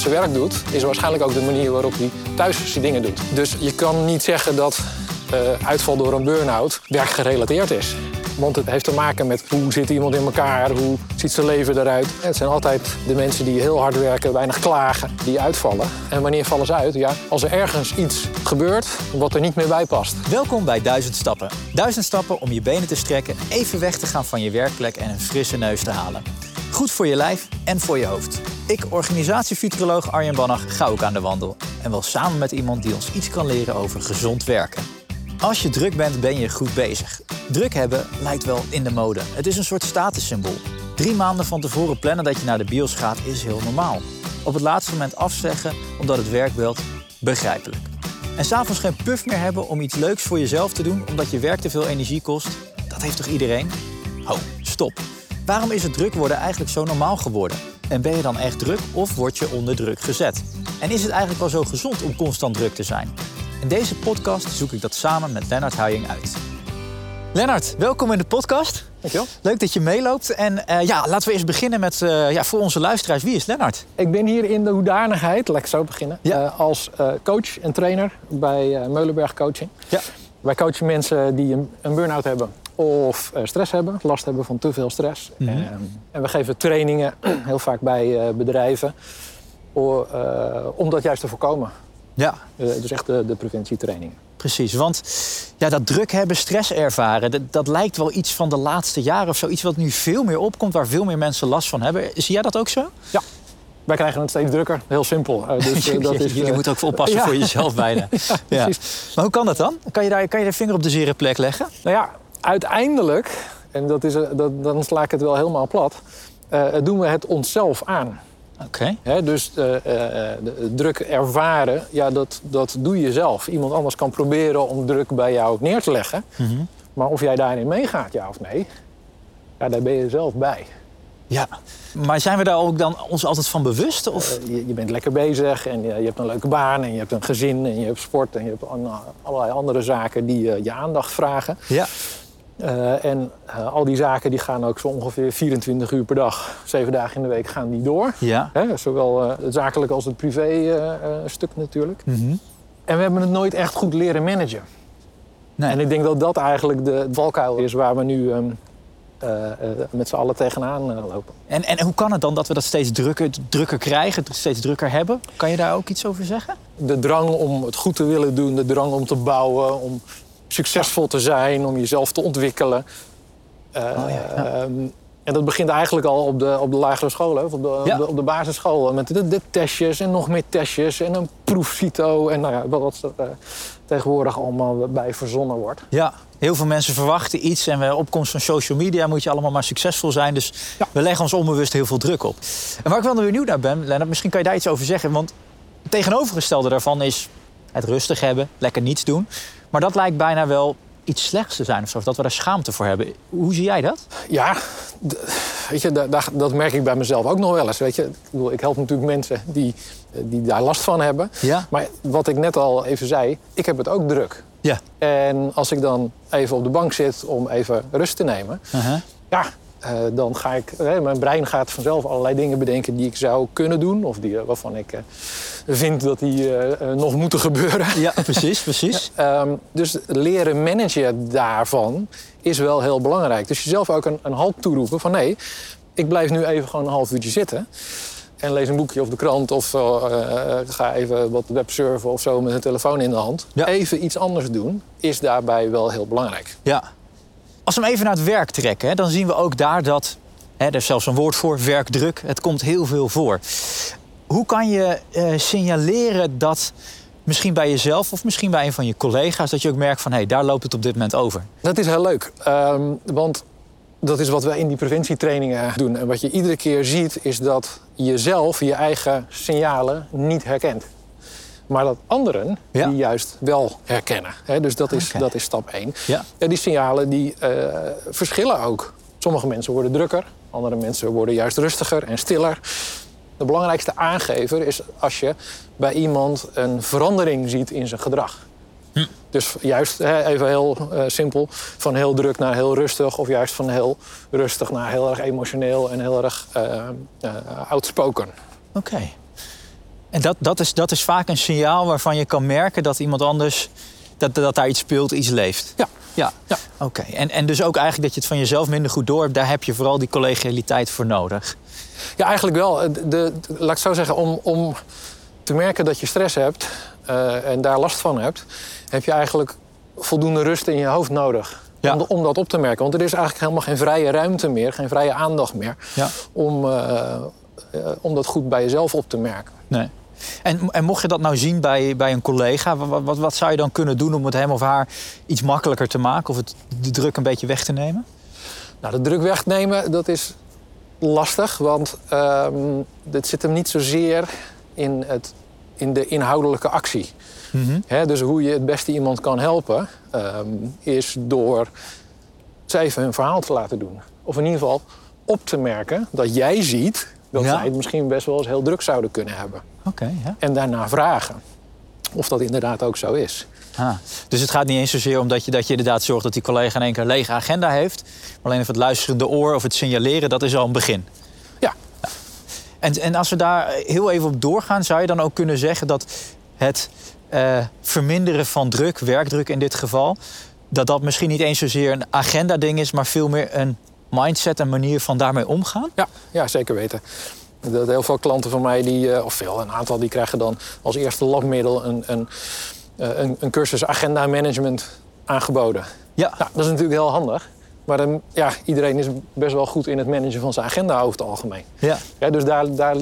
zijn werk doet, is waarschijnlijk ook de manier waarop hij thuis zijn dingen doet. Dus je kan niet zeggen dat uh, uitval door een burn-out werkgerelateerd is. Want het heeft te maken met hoe zit iemand in elkaar, hoe ziet zijn leven eruit. Het zijn altijd de mensen die heel hard werken, weinig klagen, die uitvallen. En wanneer vallen ze uit? Ja, als er ergens iets gebeurt wat er niet meer bij past. Welkom bij Duizend Stappen. Duizend stappen om je benen te strekken, even weg te gaan van je werkplek en een frisse neus te halen. Goed voor je lijf en voor je hoofd. Ik, organisatiefuturoloog Arjen Bannach, ga ook aan de wandel. En wel samen met iemand die ons iets kan leren over gezond werken. Als je druk bent, ben je goed bezig. Druk hebben lijkt wel in de mode. Het is een soort statussymbool. Drie maanden van tevoren plannen dat je naar de bios gaat is heel normaal. Op het laatste moment afzeggen omdat het werk belt, begrijpelijk. En s'avonds geen puff meer hebben om iets leuks voor jezelf te doen omdat je werk te veel energie kost, dat heeft toch iedereen? Ho, stop. Waarom is het druk worden eigenlijk zo normaal geworden? En ben je dan echt druk of word je onder druk gezet? En is het eigenlijk wel zo gezond om constant druk te zijn? In deze podcast zoek ik dat samen met Lennart Huying uit. Lennart, welkom in de podcast. Dankjewel. Leuk dat je meeloopt. En uh, ja, laten we eerst beginnen met, uh, ja, voor onze luisteraars, wie is Lennart? Ik ben hier in de hoedanigheid, laat ik zo beginnen, ja. uh, als coach en trainer bij Meulenberg Coaching. Ja. Wij coachen mensen die een, een burn-out hebben of stress hebben, last hebben van te veel stress. Mhm. En, en we geven trainingen, heel vaak bij bedrijven, om dat juist te voorkomen. Ja. dus echt de, de preventietrainingen. Precies, want ja, dat druk hebben, stress ervaren, dat, dat, lijkt wel iets van de laatste jaren of zo. Iets wat nu veel meer opkomt, waar veel meer mensen last van hebben. Zie jij dat ook zo? Ja. Wij krijgen het steeds drukker, heel simpel. Uh, dus, uh, dat is, Jullie moeten ook oppassen ja. voor jezelf bijna. ja. Maar hoe kan dat dan? Kan je, daar, kan je de vinger op de zere plek leggen? Nou ja, uiteindelijk, en dat is, dat, dan sla ik het wel helemaal plat... Uh, doen we het onszelf aan. Oké. Okay. Dus uh, de druk ervaren, ja, dat, dat doe je zelf. Iemand anders kan proberen om druk bij jou neer te leggen. Mm -hmm. Maar of jij daarin meegaat, ja of nee, ja, daar ben je zelf bij. Ja, maar zijn we daar ook dan ons altijd van bewust? Of? Uh, je, je, bent lekker bezig en je, je, hebt een leuke baan en je hebt een gezin en je hebt sport en je hebt allerlei andere zaken die je aandacht vragen. Ja. Uh, en uh, al die zaken die gaan ook zo ongeveer 24 uur per dag, zeven dagen in de week gaan die door. Ja. Hè, zowel uh, het zakelijk als het privé stuk natuurlijk. Mm -hmm. En we hebben het nooit echt goed leren managen. Nee. En ik denk dat dat eigenlijk de valkuil is waar we nu um, met z'n allen tegenaan lopen. En, en hoe kan het dan dat we dat steeds drukker, drukker krijgen, steeds drukker hebben? Kan je daar ook iets over zeggen? De drang om het goed te willen doen, de drang om te bouwen, om succesvol te zijn, om jezelf te ontwikkelen. Uh, oh ja, ja. Um, en dat begint eigenlijk al op de, op de lagere scholen, of op de, op de, op de basisscholen. Met de, de testjes en nog meer testjes en een proefcito. En nou ja, wat er uh, tegenwoordig allemaal bij verzonnen wordt. Ja, heel veel mensen verwachten iets. En bij opkomst van social media moet je allemaal maar succesvol zijn. Dus Ja. we leggen ons onbewust heel veel druk op. En waar ik wel benieuwd naar ben, Lennart, misschien kan je daar iets over zeggen. Want het tegenovergestelde daarvan is het rustig hebben, lekker niets doen. Maar dat lijkt bijna wel iets slechts te zijn of dat we daar schaamte voor hebben. Hoe zie jij dat? Ja, weet je, da- da- dat merk ik bij mezelf ook nog wel eens. Weet je. Ik, bedoel, ik help natuurlijk mensen die, die daar last van hebben. Ja. Maar wat ik net al even zei, ik heb het ook druk. Ja. En als ik dan even op de bank zit om even rust te nemen... Uh-huh. ja, uh, dan ga ik... Hè, mijn brein gaat vanzelf allerlei dingen bedenken die ik zou kunnen doen... of die, waarvan ik uh, vind dat die nog moeten gebeuren. Ja, precies, precies. Um, dus leren managen daarvan is wel heel belangrijk. Dus jezelf ook een, een halt toeroepen van... nee, ik blijf nu even gewoon een half uurtje zitten... en lees een boekje of de krant of ga even wat websurfen of zo met een telefoon in de hand. Ja. Even iets anders doen is daarbij wel heel belangrijk. Ja. Als we hem even naar het werk trekken, dan zien we ook daar dat... Hè, er is zelfs een woord voor, werkdruk. Het komt heel veel voor. Hoe kan je uh, signaleren dat misschien bij jezelf of misschien bij een van je collega's... dat je ook merkt van, hé, hey, daar loopt het op dit moment over? Dat is heel leuk. Um, want dat is wat we in die preventietrainingen doen. En wat je iedere keer ziet, is dat je zelf je eigen signalen niet herkent. Maar dat anderen Ja. die juist wel herkennen. Hè, dus dat is, dat is stap één. Ja. En die signalen die, uh, verschillen ook. Sommige mensen worden drukker, andere mensen worden juist rustiger en stiller. De belangrijkste aangever is als je bij iemand een verandering ziet in zijn gedrag. Hm. Dus juist even heel uh, simpel, van heel druk naar heel rustig... of juist van heel rustig naar heel erg emotioneel en heel erg uh, uh, outspoken. Oké. En dat, dat, is, dat is vaak een signaal waarvan je kan merken dat iemand anders... dat, dat daar iets speelt, iets leeft. Ja. Ja, Ja. oké. En, en dus ook eigenlijk dat je het van jezelf minder goed door hebt... daar heb je vooral die collegialiteit voor nodig. Ja, eigenlijk wel. De, de- laat ik het zo zeggen, om, om te merken dat je stress hebt eh, en daar last van hebt, heb je eigenlijk voldoende rust in je hoofd nodig. Ja. Om, om dat op te merken. Want er is eigenlijk helemaal geen vrije ruimte meer, geen vrije aandacht meer Ja. om, eh, eh, om dat goed bij jezelf op te merken. Nee. En, en mocht je dat nou zien bij, bij een collega, wat, wat, wat zou je dan kunnen doen om het hem of haar iets makkelijker te maken of het, de druk een beetje weg te nemen? Nou, de druk wegnemen, dat is lastig, want ehm het zit hem niet zozeer in, het, in de inhoudelijke actie. Hè, dus hoe je het beste iemand kan helpen, ehm, is door ze even hun verhaal te laten doen. Of in ieder geval op te merken dat jij ziet dat Ja. zij het misschien best wel eens heel druk zouden kunnen hebben. Oké, ja. En daarna vragen of dat inderdaad ook zo is. Ah, dus het gaat niet eens zozeer om dat je, dat je inderdaad zorgt dat die collega in één keer een lege agenda heeft. Maar alleen even het luisterende oor of het signaleren, dat is al een begin. Ja, En, en als we daar heel even op doorgaan, zou je dan ook kunnen zeggen dat het eh, verminderen van druk, werkdruk in dit geval, dat dat misschien niet eens zozeer een agenda-ding is, maar veel meer een mindset en manier van daarmee omgaan? Ja, ja zeker weten. Dat heel veel klanten van mij, die, eh, of veel, een aantal, die krijgen dan als eerste labmiddel een, een, eh, een, een cursus agenda management aangeboden. Ja, Nou, dat is natuurlijk heel handig. Maar dan, ja, iedereen is best wel goed in het managen van zijn agenda over het algemeen. ja. Ja, dus daar, daar,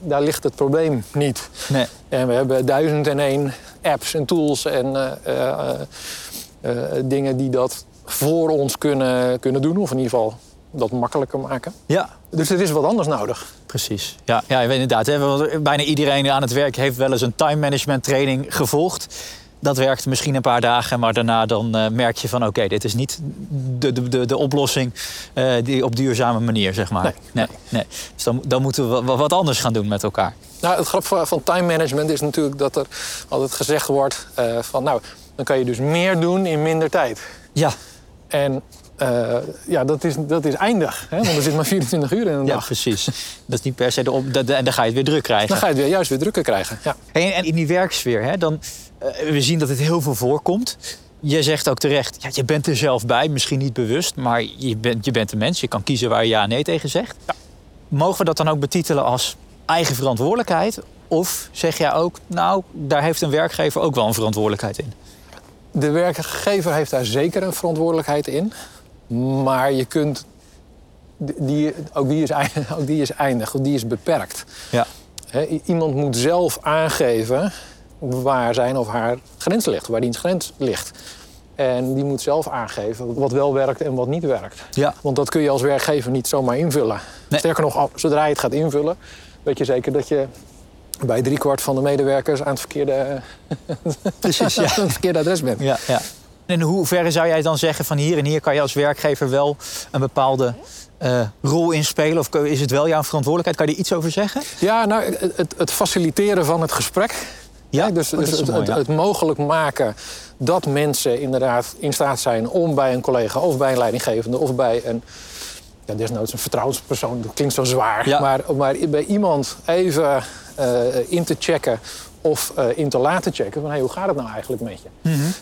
daar ligt het probleem niet. Nee. En we hebben duizend en één apps en tools en eh, dingen die dat voor ons kunnen, kunnen doen. Of in ieder geval dat makkelijker maken. Ja, Dus er is wat anders nodig. Precies. Ja, ja inderdaad. Hè, want bijna iedereen aan het werk heeft wel eens een time management training gevolgd. Dat werkt misschien een paar dagen, maar daarna dan eh, merk je van... oké, dit is niet de, de, de, de oplossing eh, die op duurzame manier, zeg maar. Nee, nee, nee. Dus dan, dan moeten we wa- wat anders gaan doen met elkaar. Nou, het grap van, van time management is natuurlijk dat er altijd gezegd wordt eh, van... nou, dan kan je dus meer doen in minder tijd. Ja, En eh, ja, dat is, dat is eindig. Hè? Want er zit maar 24 uur in een ja dag. precies. Dat is niet per se de op... dat- En dan ga je het weer druk krijgen. Dan ga je het weer juist weer drukker krijgen. Ja. En, en in die werksfeer, hè, dan, eh, we zien dat het heel veel voorkomt. Je zegt ook terecht, ja, je bent er zelf bij, misschien niet bewust, maar je bent, je bent een mens. Je kan kiezen waar je ja en nee tegen zegt. Mogen we dat dan ook betitelen als eigen verantwoordelijkheid? Of zeg jij ook, nou, daar heeft een werkgever ook wel een verantwoordelijkheid in? De werkgever heeft daar zeker een verantwoordelijkheid in. Maar je kunt... Die, ook, die is, ein- ook die is eindig, die is beperkt. Ja, iemand moet zelf aangeven waar zijn of haar grens ligt, waar diens grens ligt. En die moet zelf aangeven wat wel werkt en wat niet werkt. ja. Want dat kun je als werkgever niet zomaar invullen. Nee. Sterker nog, zodra je het gaat invullen, weet je zeker dat je bij driekwart van de medewerkers aan het verkeerde, precies. Ja. aan het verkeerde adres bent. Ja, ja. In hoeverre zou jij dan zeggen van hier en hier kan je als werkgever wel een bepaalde eh, rol inspelen? Of is het wel jouw verantwoordelijkheid? Kan je er iets over zeggen? Ja, nou, het, het, faciliteren van het gesprek. Ja, dus oh, dus het, mooi, het, ja. het mogelijk maken dat mensen inderdaad in staat zijn om bij een collega of bij een leidinggevende of bij een, ja, desnoods een vertrouwenspersoon, dat klinkt zo zwaar, Ja. maar, maar bij iemand even eh, in te checken of eh, in te laten checken van hey, hoe gaat het nou eigenlijk met je?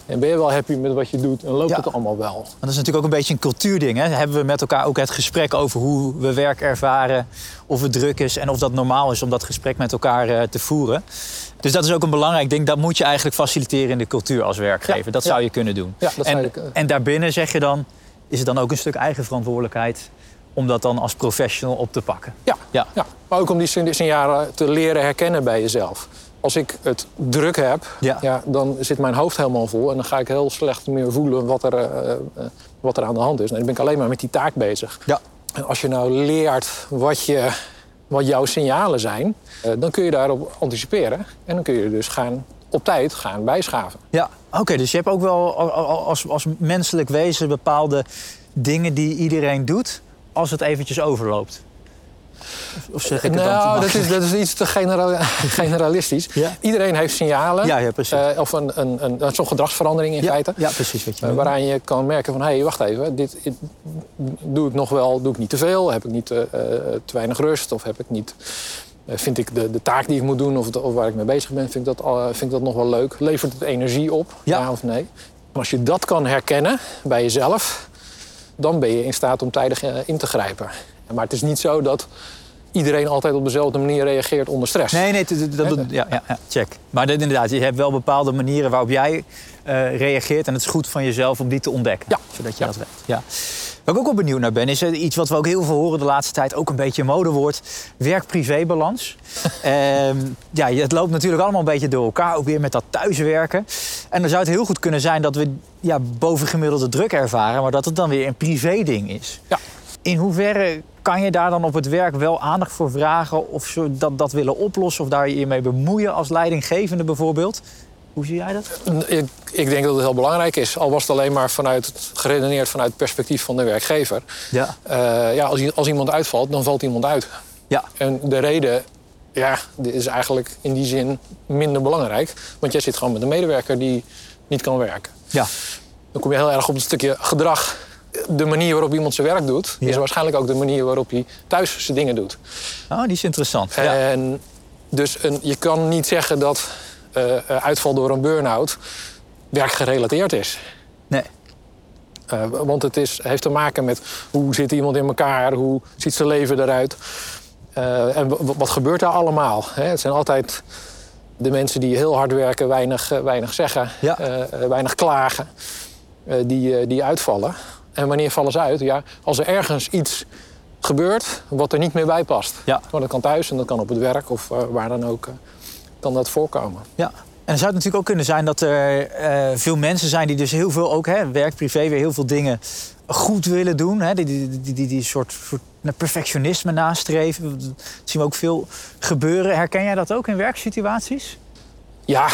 En ben je wel happy met wat je doet en loopt Mhm. Ja. het allemaal wel? Want dat is natuurlijk ook een beetje een cultuurding. Hè? Hebben we met elkaar ook het gesprek over hoe we werk ervaren, of het druk is en of dat normaal is om dat gesprek met elkaar eh, te voeren. Dus dat is ook een belangrijk ding. Dat moet je eigenlijk faciliteren in de cultuur als werkgever. Ja, dat ja. zou je kunnen doen. Ja, dat en, en daarbinnen zeg je dan, is het dan ook een stuk eigen verantwoordelijkheid om dat dan als professional op te pakken. Ja, Ja. ja. maar ook om die sign- signalen te leren herkennen bij jezelf. Als ik het druk heb, Ja. ja. dan zit mijn hoofd helemaal vol... en dan ga ik heel slecht meer voelen wat er, eh, eh, wat er aan de hand is. En dan ben ik alleen maar met die taak bezig. Ja. En als je nou leert wat, je, wat jouw signalen zijn... eh, dan kun je daarop anticiperen. En dan kun je dus gaan, op tijd gaan bijschaven. Ja, oké. dus je hebt ook wel als, als menselijk wezen bepaalde dingen die iedereen doet als het eventjes overloopt. Of, zeg ik het dan te nou, dat is, dat is iets te genera- generalistisch. Ja. Iedereen heeft signalen. Ja, ja, precies. eh, of een, een, een, een zo'n gedragsverandering in ja, feite. ja, precies wat je Eh, waaraan je kan merken van, hé, hey, wacht even, dit, dit- doe ik nog wel, doe ik niet te veel? Heb ik niet eh, te weinig rust? Of heb ik niet vind ik de, de taak die ik moet doen of, of waar ik mee bezig ben, vind ik, dat, vind ik dat nog wel leuk. Levert het energie op, Ja. of nee? Maar als je dat kan herkennen bij jezelf, dan ben je in staat om tijdig in te grijpen. Maar het is niet zo dat iedereen altijd op dezelfde manier reageert onder stress. Nee, nee, dat, dat, ja, ja, check. Maar dat, inderdaad, je hebt wel bepaalde manieren waarop jij eh, reageert. En het is goed van jezelf om die te ontdekken. Ja. Zodat je dat weet. Ja. Waar ik ook wel benieuwd naar ben, is eh, iets wat we ook heel veel horen de laatste tijd. Ook een beetje een modewoord. Werk-privé-balans. Ehm, ja, het loopt natuurlijk allemaal een beetje door elkaar. Ook weer met dat thuiswerken. En dan zou het heel goed kunnen zijn dat we ja, bovengemiddelde druk ervaren. Maar dat het dan weer een privé-ding is. Ja. In hoeverre kan je daar dan op het werk wel aandacht voor vragen of zo dat, dat willen oplossen of daar je mee bemoeien als leidinggevende bijvoorbeeld? Hoe zie jij dat? Ik, ik denk dat het heel belangrijk is. Al was het alleen maar vanuit, geredeneerd vanuit het perspectief van de werkgever. Ja. Eh, ja, als, als iemand uitvalt, dan valt iemand uit. Ja. En de reden ja, dit is eigenlijk in die zin minder belangrijk. Want jij zit gewoon met een medewerker die niet kan werken. Ja. Dan kom je heel erg op het stukje gedrag. De manier waarop iemand zijn werk doet, Ja. is waarschijnlijk ook de manier waarop hij thuis zijn dingen doet. Oh, die is interessant. Ja. En dus een, je kan niet zeggen dat eh, eh, uitval door een burn-out werkgerelateerd is. Nee. Eh, want het is, heeft te maken met hoe zit iemand in elkaar, hoe ziet zijn leven eruit. En wat gebeurt daar allemaal? Hè? Het zijn altijd de mensen die heel hard werken, weinig, weinig zeggen, Ja. weinig klagen, die, die uitvallen. En wanneer vallen ze uit? Ja, als er ergens iets gebeurt wat er niet meer bij past. Ja. Maar dat kan thuis en dat kan op het werk of eh, waar dan ook. eh, kan dat voorkomen. Ja. En dan zou het natuurlijk ook kunnen zijn dat er eh, veel mensen zijn die dus heel veel ook, hè, werk, privé, weer heel veel dingen goed willen doen. Hè, die, die, die, die, die soort, soort perfectionisme nastreven. Dat zien we ook veel gebeuren. Herken jij dat ook in werksituaties? Ja,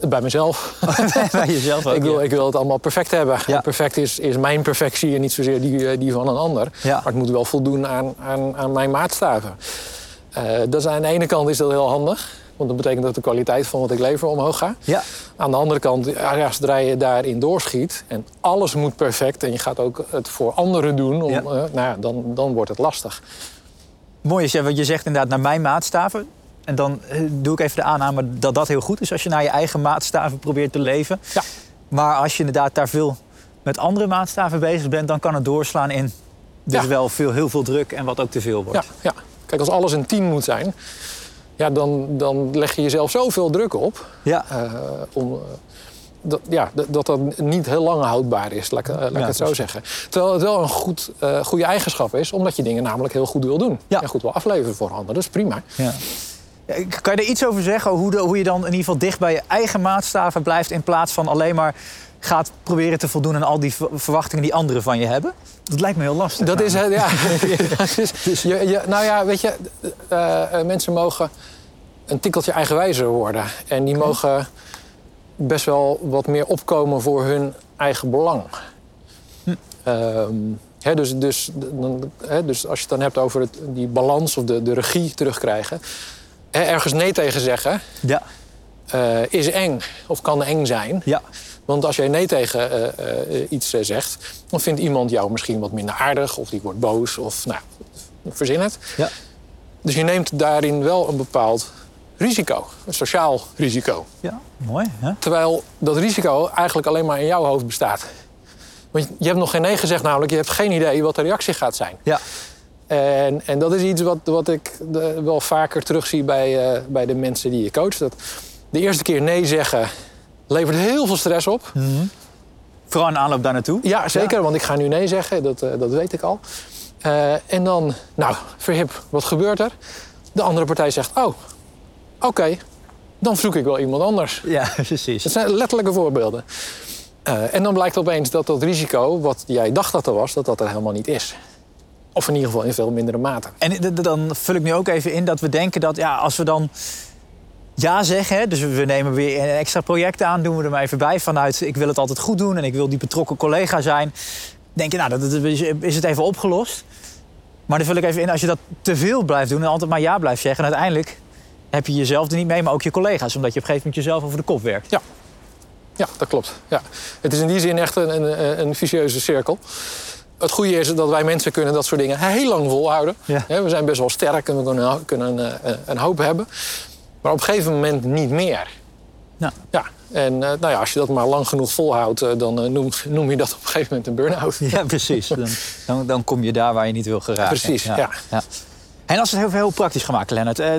bij mezelf. Bij jezelf ook. ik, wil, ja. ik wil het allemaal perfect hebben. Ja. Perfect is, is mijn perfectie en niet zozeer die, eh, die van een ander. Ja. Maar het moet wel voldoen aan, aan, aan mijn maatstaven. Dat is, aan de ene kant is dat heel handig. Want dat betekent dat de kwaliteit van wat ik lever omhoog gaat. Ja. Aan de andere kant, ja, zodra je daarin doorschiet... en alles moet perfect en je gaat ook het voor anderen doen... Om, Ja. eh, nou ja, dan, dan wordt het lastig. Mooi is, want je zegt inderdaad naar mijn maatstaven. En dan eh, doe ik even de aanname dat dat heel goed is als je naar je eigen maatstaven probeert te leven. Ja. Maar als je inderdaad daar veel met andere maatstaven bezig bent, dan kan het doorslaan in dus Ja. wel veel, heel veel druk en wat ook te veel wordt. Ja, ja. Kijk, als alles een team moet zijn... Ja, dan, dan leg je jezelf zoveel druk op... Ja. eh, om, eh, dat, ja, dat, dat niet heel lang houdbaar is, laat, ik- laat ik Ja, het zo zeggen. Terwijl het wel een goed, goede eigenschap is, omdat je dingen namelijk heel goed wil doen. Ja. En goed wil afleveren voor anderen, dat is prima. Ja. Kan je er iets over zeggen? Hoe, de- hoe je dan in ieder geval dicht bij je eigen maatstaven blijft... in plaats van alleen maar gaat proberen te voldoen aan al die ver- verwachtingen die anderen van je hebben? Dat lijkt me heel lastig. Dat is, ja. Dus je, je, nou ja, weet je, eh, eh, mensen mogen een tikkeltje eigenwijzer worden. En die mogen best wel wat meer opkomen voor hun eigen belang. Ehm, hè, dus, dus, dan, hè, dus als je het dan hebt over het, die balans of de, de regie terugkrijgen. Ergens nee tegen zeggen Ja. eh, is eng of kan eng zijn. Ja. Want als jij nee tegen eh, eh, iets zegt, dan vindt iemand jou misschien wat minder aardig of die wordt boos of nou, verzin het. Ja. Dus je neemt daarin wel een bepaald risico, een sociaal risico. Ja. Mooi. Hè? Terwijl dat risico eigenlijk alleen maar in jouw hoofd bestaat. Want je hebt nog geen nee gezegd, namelijk je hebt geen idee wat de reactie gaat zijn. Ja. En, en dat is iets wat, wat ik de- wel vaker terugzie bij, eh, bij de mensen die je coacht. Dat de eerste keer nee zeggen levert heel veel stress op. Vooral in aanloop daar naartoe. Ja, zeker, want ik ga nu nee zeggen, dat, eh, dat weet ik al. Eh, en dan, nou, verhip, wat gebeurt er? De andere partij zegt, oh, oké, dan zoek ik wel iemand anders. Ja, precies. Dat zijn letterlijke voorbeelden. En dan blijkt opeens dat dat risico, wat jij dacht dat er was, dat dat er helemaal niet is. Of in ieder geval in veel mindere mate. En dan vul ik nu ook even in dat we denken dat ja, als we dan ja zeggen, dus we nemen weer een extra project aan, doen we er maar even bij vanuit ik wil het altijd goed doen en ik wil die betrokken collega zijn. Denk je, nou, dat, is, het even opgelost. Maar dan vul ik even in, als je dat te veel blijft doen en altijd maar ja blijft zeggen, uiteindelijk heb je jezelf er niet mee, maar ook je collega's, omdat je op een gegeven moment jezelf over de kop werkt. Ja, dat klopt. Ja. Het is in die zin echt een, een, een vicieuze cirkel. Het goede is dat wij mensen kunnen dat soort dingen heel lang volhouden. Ja. We zijn best wel sterk en we kunnen, kunnen eh, een hoop hebben. Maar op een gegeven moment niet meer. Nou. Ja, en eh, nou ja, als je dat maar lang genoeg volhoudt, eh, dan eh, noem, noem je dat op een gegeven moment een burn-out. Ja, precies. Dan, dan, dan kom je daar waar je niet wil geraken. Precies, ja. En als we het heel, heel praktisch gemaakt, Lennart. eh,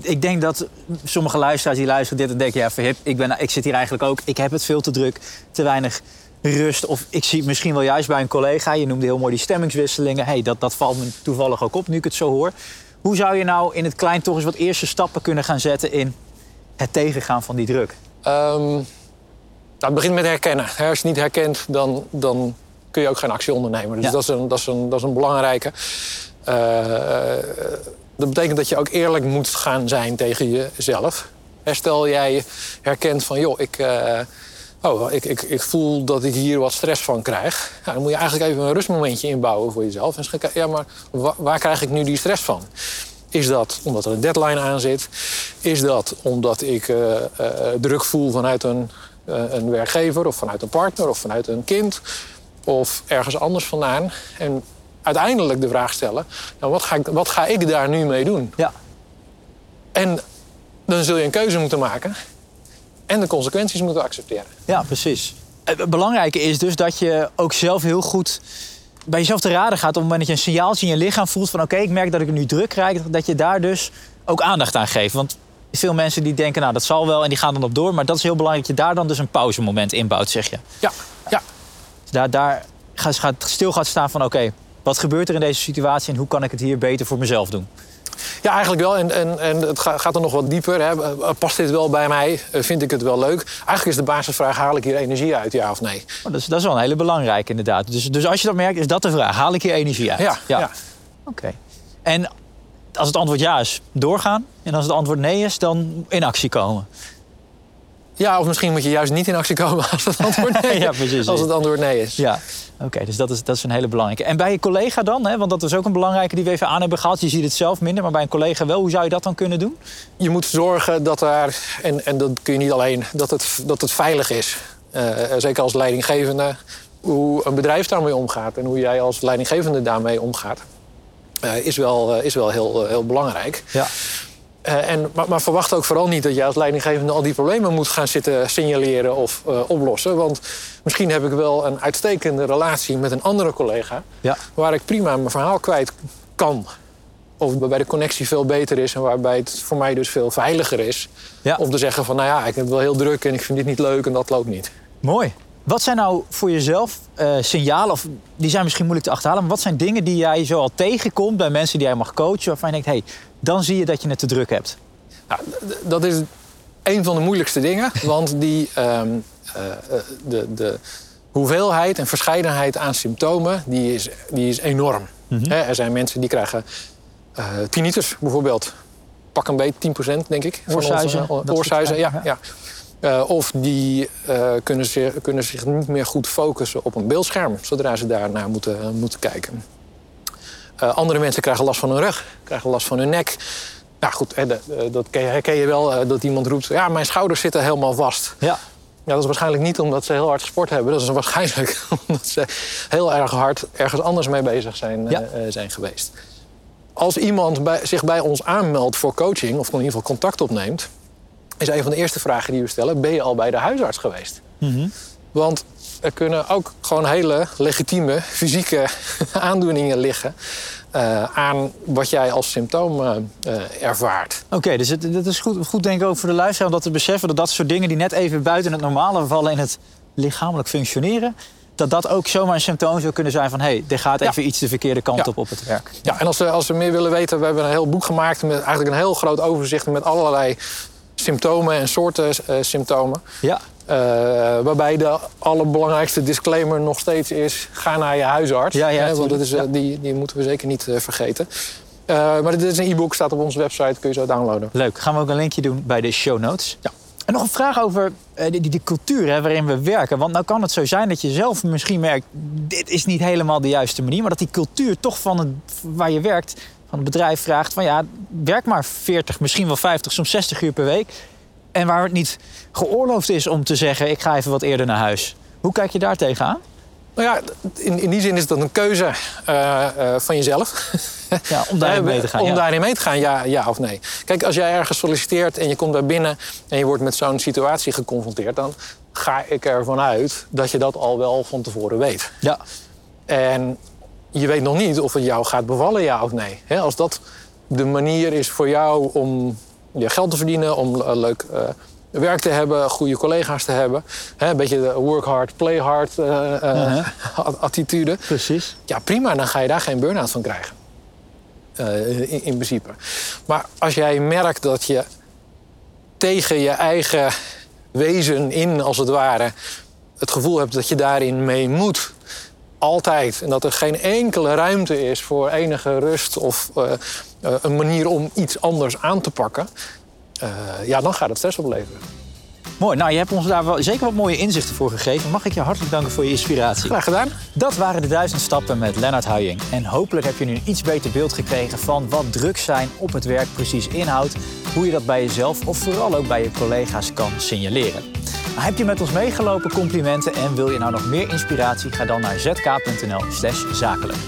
ik denk dat sommige luisteraars die luisteren dit en denken... ja, verhip, ik, ben, ik zit hier eigenlijk ook. Ik heb het veel te druk, te weinig rust. Of ik zie misschien wel juist bij een collega. Je noemde heel mooi die stemmingswisselingen. Hey, dat, dat valt me toevallig ook op nu ik het zo hoor. Hoe zou je nou in het klein toch eens wat eerste stappen kunnen gaan zetten... in het tegengaan van die druk? Nou, het begint met herkennen. Als je het niet herkent, dan, dan kun je ook geen actie ondernemen. Dus Ja. dat, is een, dat, is een, dat is een belangrijke. Eh, dat betekent dat je ook eerlijk moet gaan zijn tegen jezelf. Stel jij herkent van, joh, ik, eh, oh, ik, ik, ik voel dat ik hier wat stress van krijg. Dan moet je eigenlijk even een rustmomentje inbouwen voor jezelf. En kijken, ja, maar wa- waar krijg ik nu die stress van? Is dat omdat er een deadline aan zit? Is dat omdat ik eh, eh, druk voel vanuit een, eh, een werkgever of vanuit een partner of vanuit een kind? Of ergens anders vandaan? En uiteindelijk de vraag stellen: nou, wat, ga ik, wat ga ik daar nu mee doen? Ja, En dan zul je een keuze moeten maken en de consequenties moeten accepteren. Ja, precies. Het belangrijke is dus dat je ook zelf heel goed bij jezelf te raden gaat... op het moment dat je een signaaltje in je lichaam voelt van... oké, ik merk dat ik nu druk krijg, dat je daar dus ook aandacht aan geeft. Want veel mensen die denken, nou, dat zal wel en die gaan dan op door... maar dat is heel belangrijk dat je daar dan dus een pauzemoment inbouwt, zeg je. Ja, ja. Dus daar, daar gaat, gaat stil gaat staan van, oké, wat gebeurt er in deze situatie... en hoe kan ik het hier beter voor mezelf doen? Ja, eigenlijk wel. En, en, en het ga- gaat er nog wat dieper. Hè. Eh, Past dit wel bij mij? Eh, Vind ik het wel leuk? Eigenlijk is de basisvraag: haal ik hier energie uit, ja of nee? Oh, dat, is, dat is wel een hele belangrijke inderdaad. Dus, dus als je dat merkt, is dat de vraag. Haal ik hier energie uit? Ja, ja. Oké. En als het antwoord ja is, doorgaan. En als het antwoord nee is, dan in actie komen. Ja, of misschien moet je juist niet in actie komen als het antwoord nee, Ja, precies. Als het antwoord nee is. Ja. Oké, dus dat is, dat is een hele belangrijke. En bij je collega dan, hè, want dat is ook een belangrijke die we even aan hebben gehad. Je ziet het zelf minder, maar bij een collega wel. Hoe zou je dat dan kunnen doen? Je moet zorgen dat daar, en, en dat kun je niet alleen, dat het, dat het veilig is. Eh, zeker als leidinggevende, hoe een bedrijf daarmee omgaat en hoe jij als leidinggevende daarmee omgaat, eh, is wel, eh, is wel heel, eh, heel belangrijk. Ja. Eh, en, maar, maar verwacht ook vooral niet dat jij als leidinggevende al die problemen moet gaan zitten signaleren of eh, oplossen. Want misschien heb ik wel een uitstekende relatie met een andere collega Ja. waar ik prima mijn verhaal kwijt kan. Of waarbij de connectie veel beter is en waarbij het voor mij dus veel veiliger is. Ja. Om te zeggen van nou ja, ik heb het wel heel druk en ik vind dit niet leuk en dat loopt niet. Mooi. Wat zijn nou voor jezelf eh, signalen, of die zijn misschien moeilijk te achterhalen, maar wat zijn dingen die jij zo al tegenkomt bij mensen die jij mag coachen, waarvan je denkt, hé, hey, dan zie je dat je het te druk hebt? Nou, dat is een van de moeilijkste dingen. Want die, ehm, eh, eh, de, de hoeveelheid en verscheidenheid aan symptomen die is, die is enorm. Hè, er zijn mensen die krijgen eh tinnitus bijvoorbeeld. Pak een beetje 10% denk ik. van onze- ja. ja. Eh, of die eh, kunnen, zich, kunnen zich niet meer goed focussen op een beeldscherm... zodra ze daarnaar moeten, moeten kijken. Eh, andere mensen krijgen last van hun rug, krijgen last van hun nek. Nou goed, hè, de- dat herken je wel, dat iemand roept... ja, mijn schouders zitten helemaal vast. Ja. Ja, dat is waarschijnlijk niet omdat ze heel hard gesport hebben. Dat is waarschijnlijk omdat ze heel erg hard ergens anders mee bezig zijn, Ja. zijn geweest. Als iemand bij, zich bij ons aanmeldt voor coaching... of in ieder geval contact opneemt... is een van de eerste vragen die we stellen... ben je al bij de huisarts geweest? Mhm. Want er kunnen ook gewoon hele legitieme fysieke aandoeningen liggen... eh, aan wat jij als symptoom eh, eh, ervaart. Oké, dus het, het is goed, goed denk ik ook voor de luisteraar om dat te beseffen... dat dat soort dingen die net even buiten het normale vallen in het lichamelijk functioneren... dat dat ook zomaar een symptoom zou kunnen zijn van... hé, hey, er gaat Ja. even iets de verkeerde kant Ja. op op het werk. Ja, en als ze, als ze meer willen weten, we hebben een heel boek gemaakt met eigenlijk een heel groot overzicht met allerlei symptomen en soorten eh, symptomen. Ja, Eh, waarbij de allerbelangrijkste disclaimer nog steeds is: ga naar je huisarts. Ja, ja, Hè, want dat is, eh, die, die moeten we zeker niet vergeten. Maar dit is een e-book, staat op onze website, kun je zo downloaden. leuk. Gaan we ook een linkje doen bij de show notes. Ja. En nog een vraag over die, die, die cultuur hè, waarin we werken. Want nou kan het zo zijn dat je zelf misschien merkt... dit is niet helemaal de juiste manier. Maar dat die cultuur toch van het, waar je werkt, van het bedrijf vraagt... van ja, werk maar 40, misschien wel 50, soms 60 uur per week. En waar het niet geoorloofd is om te zeggen... ik ga even wat eerder naar huis. Hoe kijk je daar tegenaan? Nou ja, in, in die zin is dat een keuze uh, uh, van jezelf. Ja, om daarin mee te gaan. Om ja. daarin mee te gaan, ja, ja of nee. Kijk, als jij ergens solliciteert en je komt daar binnen en je wordt met zo'n situatie geconfronteerd, dan ga ik ervan uit dat je dat al wel van tevoren weet. Ja. En je weet nog niet of het jou gaat bevallen, ja of nee. He, als dat de manier is voor jou om je geld te verdienen, om uh, leuk uh, werk te hebben, goede collega's te hebben. He, een beetje de work hard, play hard uh, -huh. attitude. Precies. Ja, prima, dan ga je daar geen burn-out van krijgen. In, in, principe. Maar als jij merkt dat je tegen je eigen wezen in, als het ware, het gevoel hebt dat je daarin mee moet. Altijd. En dat er geen enkele ruimte is voor enige rust of uh, uh, een manier om iets anders aan te pakken. Uh, ja, dan gaat het stress opleveren. Mooi. Nou, je hebt ons daar wel zeker wat mooie inzichten voor gegeven. Mag ik je hartelijk danken voor je inspiratie. Graag gedaan. Dat waren de duizend stappen met Lennart Huying. En hopelijk heb je nu een iets beter beeld gekregen van wat druk zijn op het werk precies inhoudt. Hoe je dat bij jezelf of vooral ook bij je collega's kan signaleren. Heb je met ons meegelopen? Complimenten. En wil je nou nog meer inspiratie? Ga dan naar zk.nl/zakelijk.